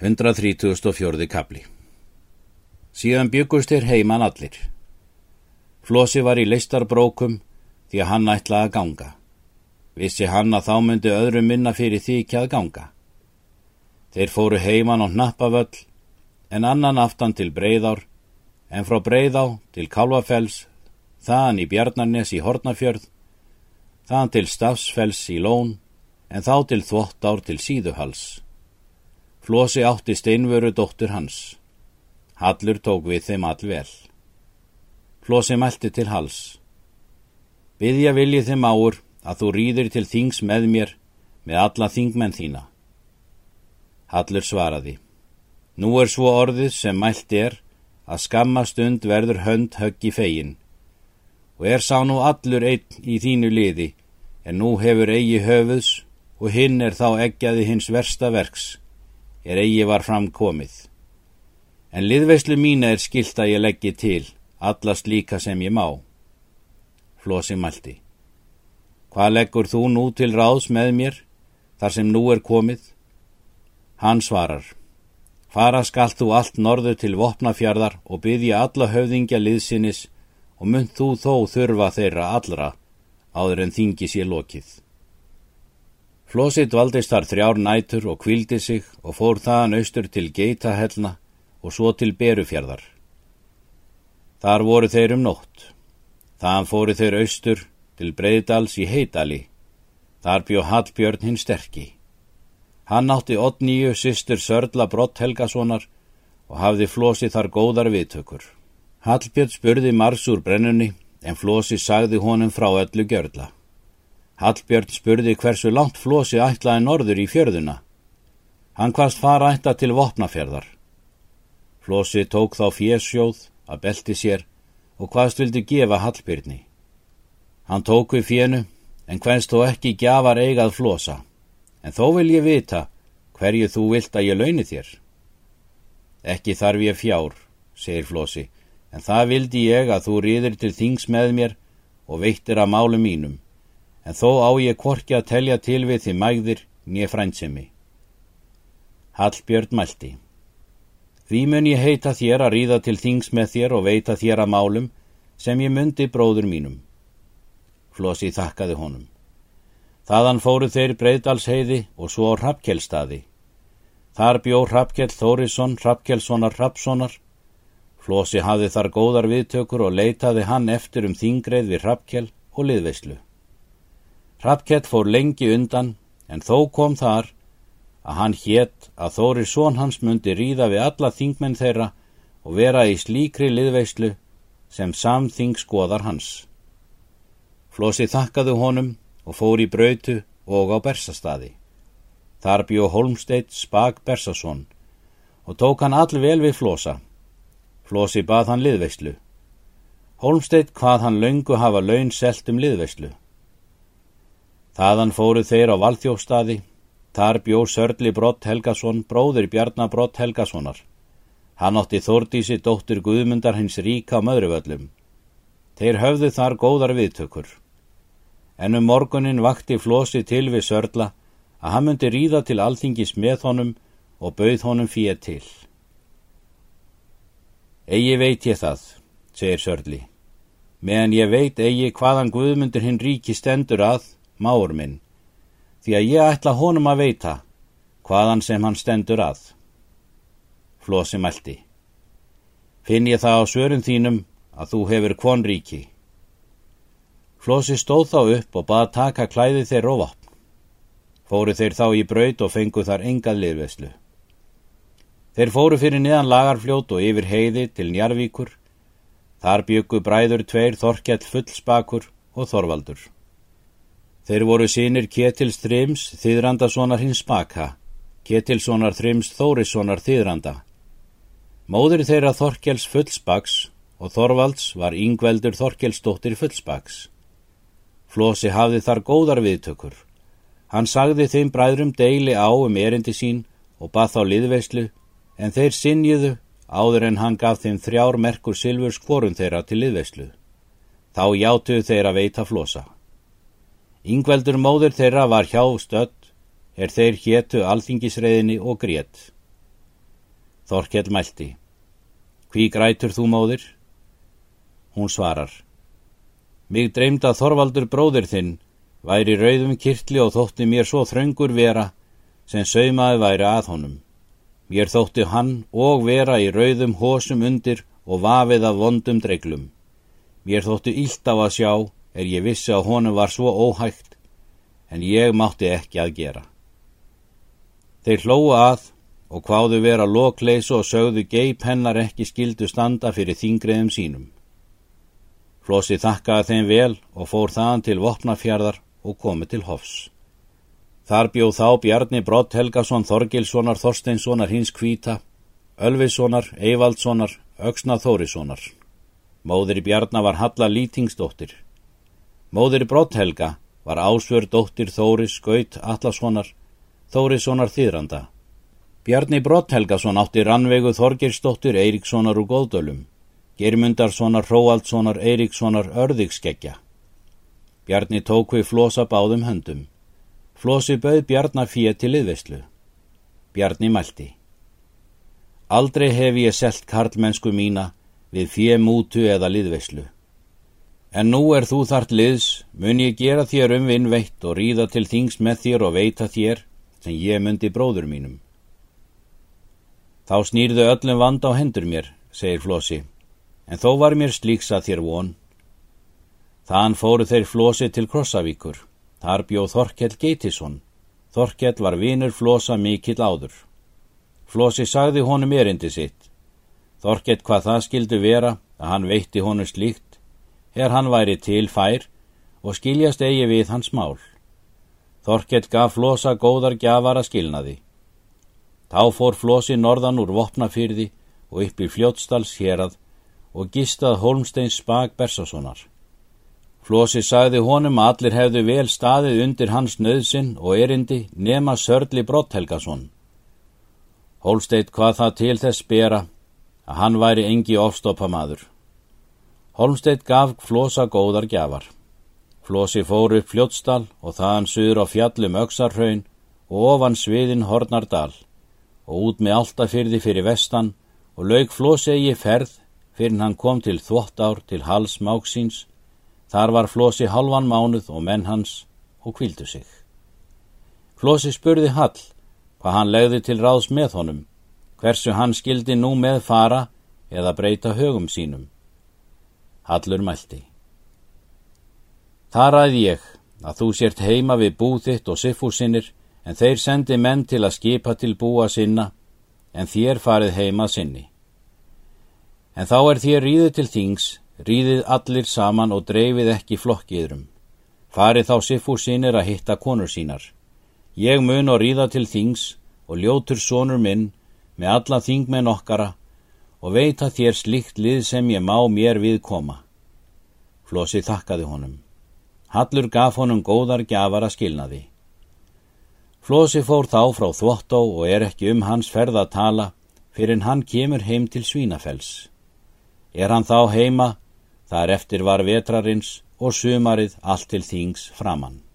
134. kapli Síðan byggust þér heiman allir. Flósi var í listarbrókum því að hann ætlaði að ganga. Vissi hann að þá myndi öðrum minna fyrir því ekki að ganga. Þeir fóru heiman á hnappavöll en annan aftan til Breiðár en frá Breiðá til Kálvafells, þaðan í Bjarnarnes í Hortnafjörð, þaðan til Stafsfells í Lón en þá til Þvottár til Síðuhals. Flosi átti steinvöru dóttur hans. Hallur tók við þeim all vel. Flosi mælti til hals. Byðja viljið þeim áur að þú rýðir til þings með mér með alla þingmenn þína. Hallur svaraði. Nú er svo orðið sem mælt er að skamma stund verður hönd höggi fegin og er sá nú allur einn í þínu liði en nú hefur eigi höfuðs og hinn er þá eggjaði hins versta verks er eigi var fram komið. En liðveislu mína er skilt að ég leggji til, allast líka sem ég má. Flosi mælti. Hvað leggur þú nú til ráðs með mér, þar sem nú er komið? Hann svarar. Fara skalt þú allt norður til vopnafjörðar og byggja alla höfðingja liðsinnis og mynd þú þó þurfa þeirra allra áður en þingi sér lokið. Flósi dvaldist þar þrjár nætur og kvildi sig og fór þaðan austur til Geitahellna og svo til Berufjörðar. Þar voru þeir um nótt. Þaðan fóru þeir austur til Breiðdals í Heidali. Þar bjó Hallbjörn hinn sterkki. Hann átti oddnýju sýstur Sörla Brott Helgasonar og hafði Flósi þar góðar viðtökur. Hallbjörn spurði Mars úr brennunni en Flósi sagði honum frá öllu gjörla. Hallbjörn spurði hversu langt flosi ætlaði norður í fjörðuna. Hann hvaðst fara ætta til vopnafjörðar. Flosi tók þá fjesjóð að belti sér og hvaðst vildi gefa Hallbjörni. Hann tók við fjenu en hvaðst þó ekki gjafar eigað flosa. En þó vil ég vita hverju þú vilt að ég launi þér. Ekki þarf ég fjár, segir Flosi, en það vildi ég að þú rýðir til þings með mér og veittir að málu mínum en þó á ég kvorki að telja til við því mægðir nýja frændsemi. Hallbjörn mælti. Því mun ég heita þér að ríða til þings með þér og veita þér að málum sem ég myndi bróður mínum. Flosi þakkaði honum. Þaðan fóru þeir breyðdalsheiði og svo á Rappkjellstaði. Þar bjó Rappkjell Þórisson, Rappkjellssonar, Rappssonar. Flosi hafði þar góðar viðtökur og leitaði hann eftir um þingreið við Rappkjell og liðveislu. Hrafkett fór lengi undan en þó kom þar að hann hétt að Þóri són hans myndi ríða við alla þingmenn þeirra og vera í slíkri liðveislu sem samþing skoðar hans. Flosi þakkaðu honum og fór í brautu og á Bersastadi. Þar bjó Holmsteitt Spag Bersason og tók hann all vel við Flosa. Flosi bað hann liðveislu. Holmsteitt hvað hann laungu hafa laun selt um liðveislu. Þaðan fóru þeir á Valþjófstaði, þar bjó Sörli Brott Helgason, bróður Bjarnar Brott Helgasonar. Hann átti Þordísi dóttur Guðmundar hins ríka möðruvöllum. Þeir höfðu þar góðar viðtökur. En um morgunin vakti Flósi til við Sörla að hann myndi ríða til alþingis með honum og bauð honum fyrir til. Egi veit ég það, segir Sörli, meðan ég veit eigi hvaðan Guðmundur hinn ríki stendur að máur minn, því að ég ætla honum að veita hvaðan sem hann stendur að. Flósi mælti. Finn ég það á svörun þínum að þú hefur kvonríki. Flósi stóð þá upp og bað taka klæði þeir og vapn. Fóru þeir þá í braut og fengu þar engað liðveslu. Þeir fóru fyrir niðan lagarfljót og yfir heiði til Njarvíkur. Þar byggu bræður tveir Þorkjall fullspakur og Þorvaldur. Þeir voru sínir Ketils Þrims þýðrandasonar hins baka, Ketilssonar Þrims Þórissonar þýðranda. Móður þeirra Þorkels Fullsbaks og Þorvalds var yngveldur Þorkelsdóttir Fullsbaks. Flósi hafði þar góðar viðtökur. Hann sagði þeim bræðrum deili á um erindi sín og bað þá liðveislu en þeir sinniðu áður en hann gaf þeim þrjár merkur silfur skvorun þeirra til liðveislu. Þá játuðu þeir að veita Flósa. Yngveldur móður þeirra var hjá stödd er þeir héttu alþingisreiðinni og grétt. Þorkell mælti. Hví grætur þú móðir? Hún svarar. Mig dreymda Þorvaldur bróðir þinn væri rauðum kirtli og þótti mér svo þröngur vera sem saumaði væri að honum. Mér þótti hann og vera í rauðum hósum undir og vafið af vondum dreglum. Mér þótti ílt á að sjá er ég vissi að honum var svo óhægt en ég mátti ekki að gera. Þeir hlóa að og hvaðu vera lokleis og sögðu geip hennar ekki skildu standa fyrir þingriðum sínum. Flósi þakkaði þeim vel og fór þaðan til Vopnafjörðar og komið til Hofs. Þar bjóð þá Bjarni Brott Helgason Þorgilssonar Þorsteinssonar hins kvíta, Ölvissonar, Eivaldssonar, Öksna Þórissonar. Móður í Bjarnar var Halla Lýtingsdóttir. Móður í Brott Helga var Ásvör dóttir Þóris Skaut Atlassonar, Þórissonar Þýranda. Bjarni Brott Helgason átti rannvegu Þorgilsdóttir Eiríkssonar úr Góðdölum. Germundarssonar, Hróaldssonar, Eiríkssonar, Örðikskeggja. Bjarni tók við flosa báðum höndum. Flosi bauð Bjarnar fyrir til liðveslu. Bjarni mælti. Aldrei hef ég selt karlmennsku mína við fyrir mútu eða liðveslu. En nú er þú þart liðs, mun ég gera þér um vinnveitt og ríða til þings með þér og veita þér sem ég myndi bróður mínum. Þá snýrðu öllum vand á hendur mér, segir Flosi en þó var mér slíks að þér von. Þann fóru þeir flosi til Krossavíkur. Þar bjóð Þorkell Geitisson. Þorkell var vinur flosa mikill áður. Flosi sagði honum erindi sitt. Þorkell hvað það skildu vera að hann veitti honum slíkt, er hann væri til fær og skiljast eigi við hans mál. Þorkell gaf flosa góðar gjafara skilnaði. Þá fór flosi norðan úr vopnafyrði og upp í fljótstals hérað og gistað Holmsteins Spag Bersasonar. Flósi sagði honum að allir hefðu vel staðið undir hans nöðsin og erindi nema Sörli Brotthelgason. Holsteit hvað það til þess bera að hann væri engi ofstoppamaður. Holmsteit gaf Flósa góðar gjafar. Flósi fór upp fljótsdal og þaðan suður á fjallum Öksarhaun og ofan sviðin Hornardal og út með altafyrði fyrir vestan og laug Flósi eigi ferð fyrir hann kom til þvóttár til hals máksins, þar var Flósi halvan mánuð og menn hans og kvildu sig. Flósi spurði Hall hvað hann legði til ráðs með honum, hversu hann skildi nú með fara eða breyta högum sínum. Hallur mælti. Það ræði ég að þú sért heima við búðitt og siffúsinnir en þeir sendi menn til að skipa til búa sinna en þér farið heima sinni. En þá er þér ríðið til þings, ríðið allir saman og dreifið ekki flokkiðrum. Farið þá Siffúr sínir að hitta konur sínar. Ég mun og ríða til þings og ljótur sonur minn með alla þingmenn okkara og veita þér slikt lið sem ég má mér við koma. Flósi þakkaði honum. Hallur gaf honum góðar gjafara skilnaði. Flósi fór þá frá þvottó og er ekki um hans ferð að tala fyrir hann kemur heim til Svínafells. Er hann þá heima, þar eftir var vetrarins og sumarið allt til þings framann.